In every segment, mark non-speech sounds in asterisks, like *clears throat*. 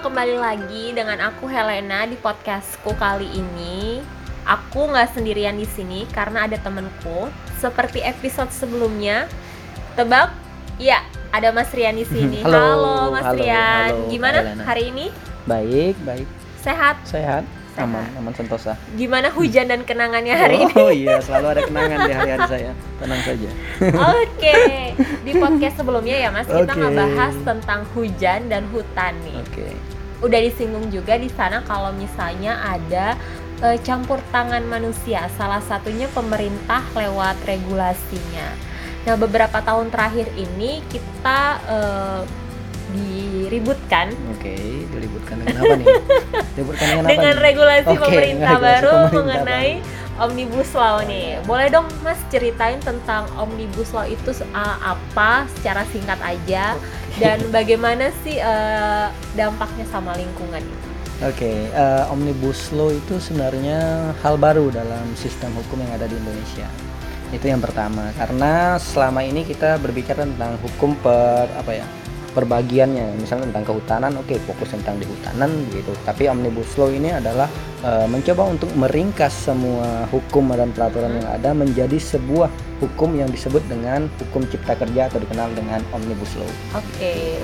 kembali lagi dengan aku Helena di podcastku kali ini. Aku nggak sendirian di sini karena ada temenku. Seperti episode sebelumnya, tebak? Ya, ada Mas Rian di sini. Halo, Mas halo, Rian. halo, Gimana Helena. hari ini? Baik, baik. Sehat? Sehat, Aman, aman sentosa. Gimana hujan dan kenangannya hari ini? Oh iya, selalu ada kenangan di hari-hari saya. Tenang saja. Oke, di podcast sebelumnya ya Mas kita ngebahas tentang hujan dan hutan nih. Oke. Udah disinggung juga di sana kalau misalnya ada eh, campur tangan manusia, salah satunya pemerintah lewat regulasinya. Nah beberapa tahun terakhir ini kita eh, diributkan Oke, diributkan dengan apa nih? *laughs* Diributkan dengan apa? dengan nih? regulasi Oke, pemerintah regulasi baru pemerintah mengenai omnibus law nih. Boleh dong Mas ceritain tentang omnibus law itu uh, apa secara singkat aja dan bagaimana sih uh, dampaknya sama lingkungan? Oke, eh, omnibus law itu sebenarnya hal baru dalam sistem hukum yang ada di Indonesia. Itu yang pertama, karena selama ini kita berbicara tentang hukum per apa ya? Perbagiannya, misalnya tentang kehutanan, oke fokus tentang di hutanan begitu. Tapi omnibus law ini adalah eh, mencoba untuk meringkas semua hukum dan peraturan yang ada menjadi sebuah hukum yang disebut dengan hukum cipta kerja atau dikenal dengan omnibus law. Oke.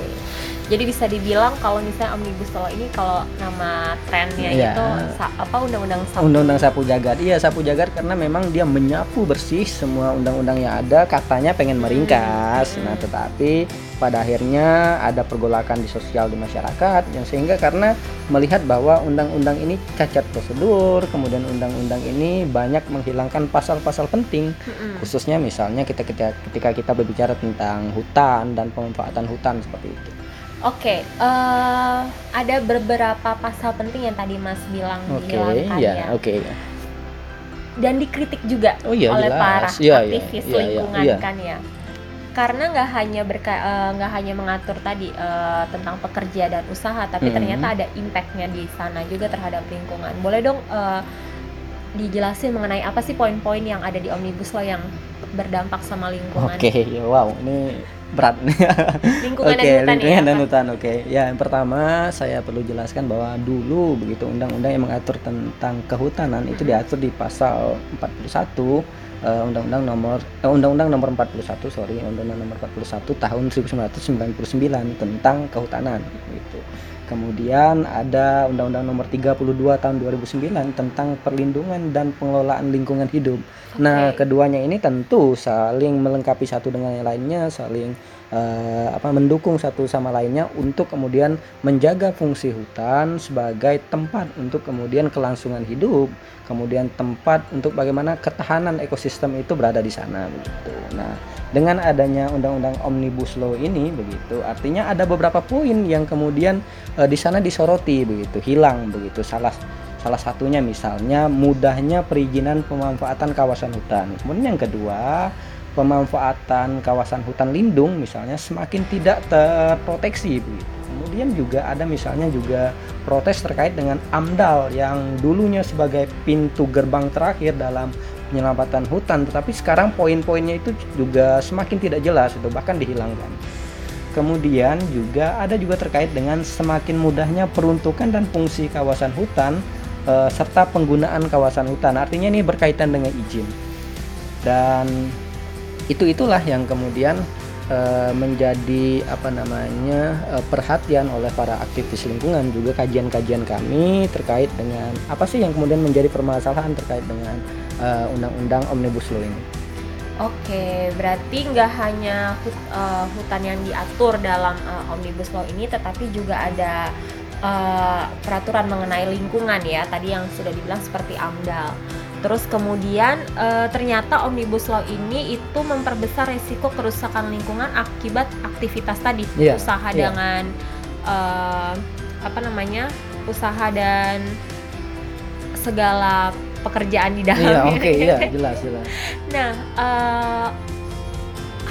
Jadi bisa dibilang kalau misalnya omnibus law ini kalau nama trennya Iya. itu apa undang-undang sapu. Undang-undang sapu jagat. Iya, sapu jagat karena memang dia menyapu bersih semua undang-undang yang ada, katanya pengen meringkas. Hmm. Nah, tetapi pada akhirnya ada pergolakan di sosial di masyarakat yang sehingga karena melihat bahwa undang-undang ini cacat prosedur, kemudian undang-undang ini banyak menghilangkan pasal-pasal penting Mm-mm. khususnya misalnya kita ketika kita berbicara tentang hutan dan pemanfaatan hutan seperti itu. Oke, eh, ada beberapa pasal penting yang tadi Mas bilang Oke, dihilangkan ya, ya. oke. dan dikritik juga Oh iya oleh jelas. para Iya, iya, aktivis iya, iya, lingkungan iya. kan ya karena nggak hanya berka eh, nggak hanya mengatur tadi eh, tentang pekerja dan usaha tapi Mhm. ternyata ada impactnya di sana juga terhadap lingkungan boleh dong eh, dijelasin mengenai apa sih poin-poin yang ada di omnibus law yang berdampak sama lingkungan Oke, ya, wow, ini berat nih. *laughs* lingkungan Oke, dan hutan lingkungan ya dan hutan. Oke, ya yang pertama saya perlu jelaskan bahwa dulu begitu undang-undang yang mengatur tentang kehutanan itu Mhm. diatur di pasal 41 eh, Undang-Undang nomor eh, Undang-Undang nomor 41 sorry Undang-Undang nomor 41 tahun 1999 tentang kehutanan gitu. Kemudian ada Undang-Undang nomor 32 tahun 2009 tentang perlindungan dan pengelolaan lingkungan hidup. Nah, Oke. keduanya ini tentu saling melengkapi satu dengan yang lainnya, saling eh, apa mendukung satu sama lainnya untuk kemudian menjaga fungsi hutan sebagai tempat untuk kemudian kelangsungan hidup, kemudian tempat untuk bagaimana ketahanan ekosistem itu berada di sana begitu. Nah, dengan adanya undang-undang omnibus law ini begitu, artinya ada beberapa poin yang kemudian eh, di sana disoroti begitu, hilang begitu. Salah salah satunya misalnya mudahnya perizinan pemanfaatan kawasan hutan. Kemudian yang kedua, pemanfaatan kawasan hutan lindung misalnya semakin tidak terproteksi begitu. Kemudian juga ada misalnya juga protes terkait dengan AMDAL yang dulunya sebagai pintu gerbang terakhir dalam penyelamatan hutan tetapi sekarang poin-poinnya itu juga semakin tidak jelas itu bahkan dihilangkan. Kemudian juga ada juga terkait dengan semakin mudahnya peruntukan dan fungsi kawasan hutan eh, serta penggunaan kawasan hutan. Artinya ini berkaitan dengan izin. Dan itu itulah yang kemudian eh, menjadi apa namanya eh, perhatian oleh para aktivis lingkungan juga kajian-kajian kami terkait dengan apa sih yang kemudian menjadi permasalahan terkait dengan eh, undang-undang omnibus law ini. Oke, berarti nggak hanya hut- eh, hutan yang diatur dalam eh, omnibus law ini, tetapi juga ada eh, peraturan mengenai lingkungan ya. Tadi yang sudah dibilang seperti AMDAL. Terus kemudian eh, ternyata omnibus law ini itu memperbesar resiko kerusakan lingkungan akibat aktivitas tadi, Iya, usaha iya. dengan eh, apa namanya, usaha dan segala pekerjaan di Iya, dalamnya. oke, iya, *laughs* jelas, jelas. Nah, eh,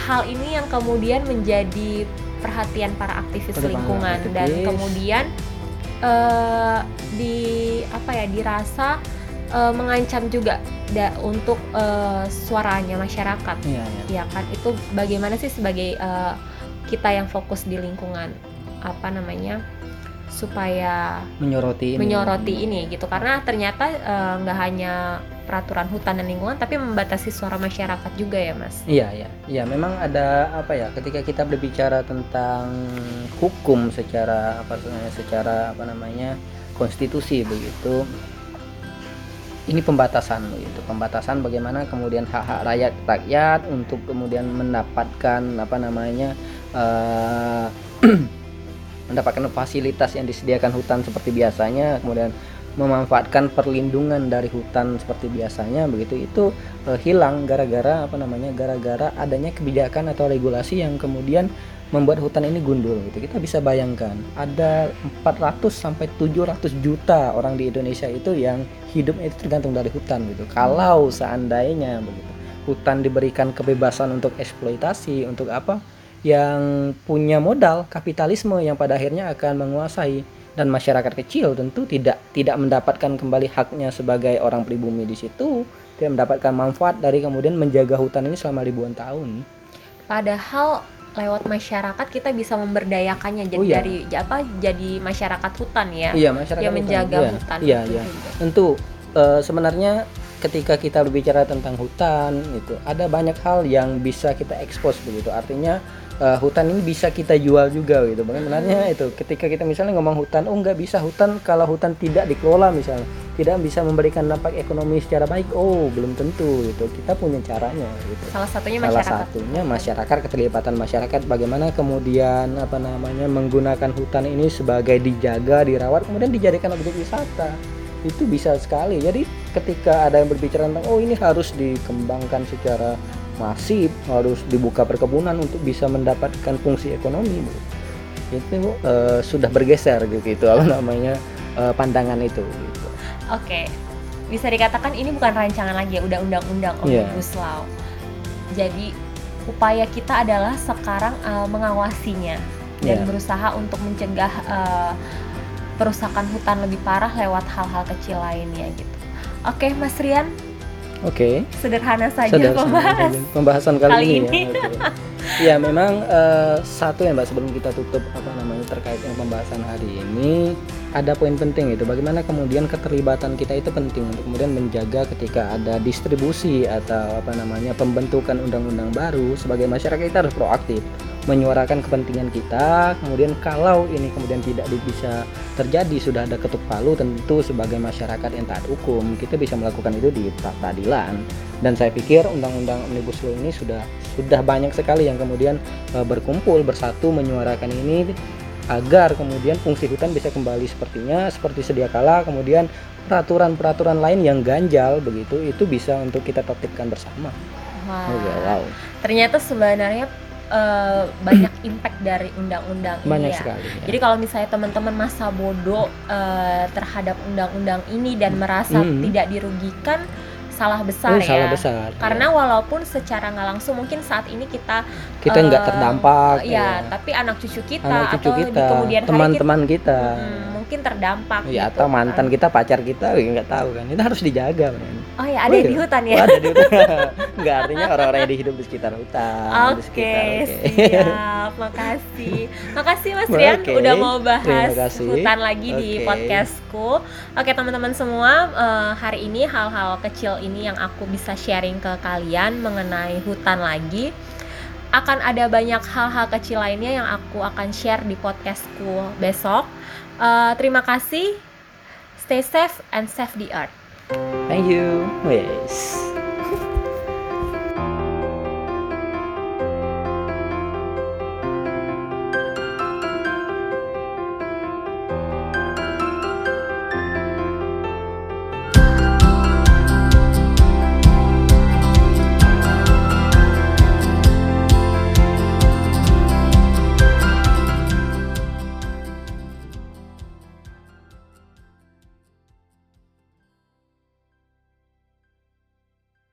hal ini yang kemudian menjadi perhatian para aktivis Pada para lingkungan dan aktivis. kemudian eh, di apa ya dirasa eh, mengancam juga da- untuk eh, suaranya masyarakat. Iya, iya. Ya kan itu bagaimana sih sebagai eh, kita yang fokus di lingkungan apa namanya supaya menyoroti ini. menyoroti ini gitu karena ternyata eh, nggak hanya peraturan hutan dan lingkungan tapi membatasi suara masyarakat juga ya mas Iya, iya. Iya, memang ada apa ya? Ketika kita berbicara tentang hukum secara apa namanya? secara apa namanya? konstitusi begitu. Ini pembatasan begitu. Pembatasan bagaimana kemudian hak-hak rakyat rakyat untuk kemudian mendapatkan apa namanya? eh, *clears throat* mendapatkan fasilitas yang disediakan hutan seperti biasanya, kemudian memanfaatkan perlindungan dari hutan seperti biasanya begitu itu eh, hilang gara-gara apa namanya gara-gara adanya kebijakan atau regulasi yang kemudian membuat hutan ini gundul gitu. Kita bisa bayangkan ada 400 sampai 700 juta orang di Indonesia itu yang hidupnya itu tergantung dari hutan gitu. Kalau seandainya begitu hutan diberikan kebebasan untuk eksploitasi untuk apa yang punya modal kapitalisme yang pada akhirnya akan menguasai. Dan masyarakat kecil tentu tidak tidak mendapatkan kembali haknya sebagai orang pribumi di situ. Tidak mendapatkan manfaat dari kemudian menjaga hutan ini selama ribuan tahun. Padahal lewat masyarakat kita bisa memberdayakannya jadi Oh, iya. dari apa jadi masyarakat hutan ya. Iya masyarakat yang hutan. menjaga Iya, hutan iya itu iya. juga. tentu eh, sebenarnya ketika kita berbicara tentang hutan itu ada banyak hal yang bisa kita ekspos begitu. Artinya eh, hutan ini bisa kita jual juga gitu. Bagaimana itu ketika kita misalnya ngomong hutan oh nggak bisa hutan kalau hutan tidak dikelola misalnya tidak bisa memberikan dampak ekonomi secara baik oh belum tentu gitu. Kita punya caranya gitu. Salah satunya salah masyarakat. satunya masyarakat keterlibatan masyarakat bagaimana kemudian apa namanya menggunakan hutan ini sebagai dijaga dirawat kemudian dijadikan objek wisata. Itu bisa sekali. Jadi ketika ada yang berbicara tentang oh ini harus dikembangkan secara masif harus dibuka perkebunan untuk bisa mendapatkan fungsi ekonomi itu eh, sudah bergeser gitu apa namanya eh, pandangan itu gitu. Oke, bisa dikatakan ini bukan rancangan lagi ya, udah undang-undang Iya. omnibus law. Jadi upaya kita adalah sekarang uh, mengawasinya dan Iya. berusaha untuk mencegah uh, perusakan hutan lebih parah lewat hal-hal kecil lainnya gitu. Oke, Mas Rian, Oke. sederhana saja membahas. sama pembahasan kali, kali ini, ini. ya. oke. Ya memang eh, satu ya mbak sebelum kita tutup apa namanya terkait dengan pembahasan hari ini ada poin penting itu bagaimana kemudian keterlibatan kita itu penting untuk kemudian menjaga ketika ada distribusi atau apa namanya pembentukan undang-undang baru sebagai masyarakat kita harus proaktif menyuarakan kepentingan kita kemudian kalau ini kemudian tidak bisa terjadi sudah ada ketuk palu tentu sebagai masyarakat yang taat hukum kita bisa melakukan itu di pra peradilan. Dan saya pikir undang-undang omnibus law ini sudah sudah banyak sekali yang kemudian eh, berkumpul bersatu menyuarakan ini agar kemudian fungsi hutan bisa kembali sepertinya seperti sedia kala kemudian peraturan-peraturan lain yang ganjal begitu itu bisa untuk kita tertibkan bersama. Wah, Oke, wow, ternyata sebenarnya uh, banyak *clears throat* impact dari undang-undang ini banyak ya. sekali. ya. Jadi kalau misalnya teman-teman masa bodoh eh, terhadap undang-undang ini dan merasa Hmm. tidak dirugikan, salah Oh, besar ya. salah besar. Karena walaupun secara nggak langsung mungkin saat ini kita kita nggak eh, terdampak. ya, tapi anak cucu kita Anak cucu atau di kita, kemudian hari teman-teman kita. kita, mm, mungkin terdampak. Ya gitu atau mantan kan. kita, pacar kita, ya nggak tahu kan. Itu harus dijaga, men. Oh ya, ada Oh, di iya. hutan Oh, ya. ada di hutan. *laughs* Nggak artinya orang-orang yang hidup di sekitar hutan. di Oke, sekitar, oke. siap. Makasih. Makasih Mas Rian udah mau bahas hutan lagi di Oke. podcastku. Oke, teman-teman semua, eh, hari ini hal-hal kecil ini yang aku bisa sharing ke kalian mengenai hutan lagi. Akan ada banyak hal-hal kecil lainnya yang aku akan share di podcastku besok. Eh, terima kasih. Stay safe and save the earth. Thank you. Yes.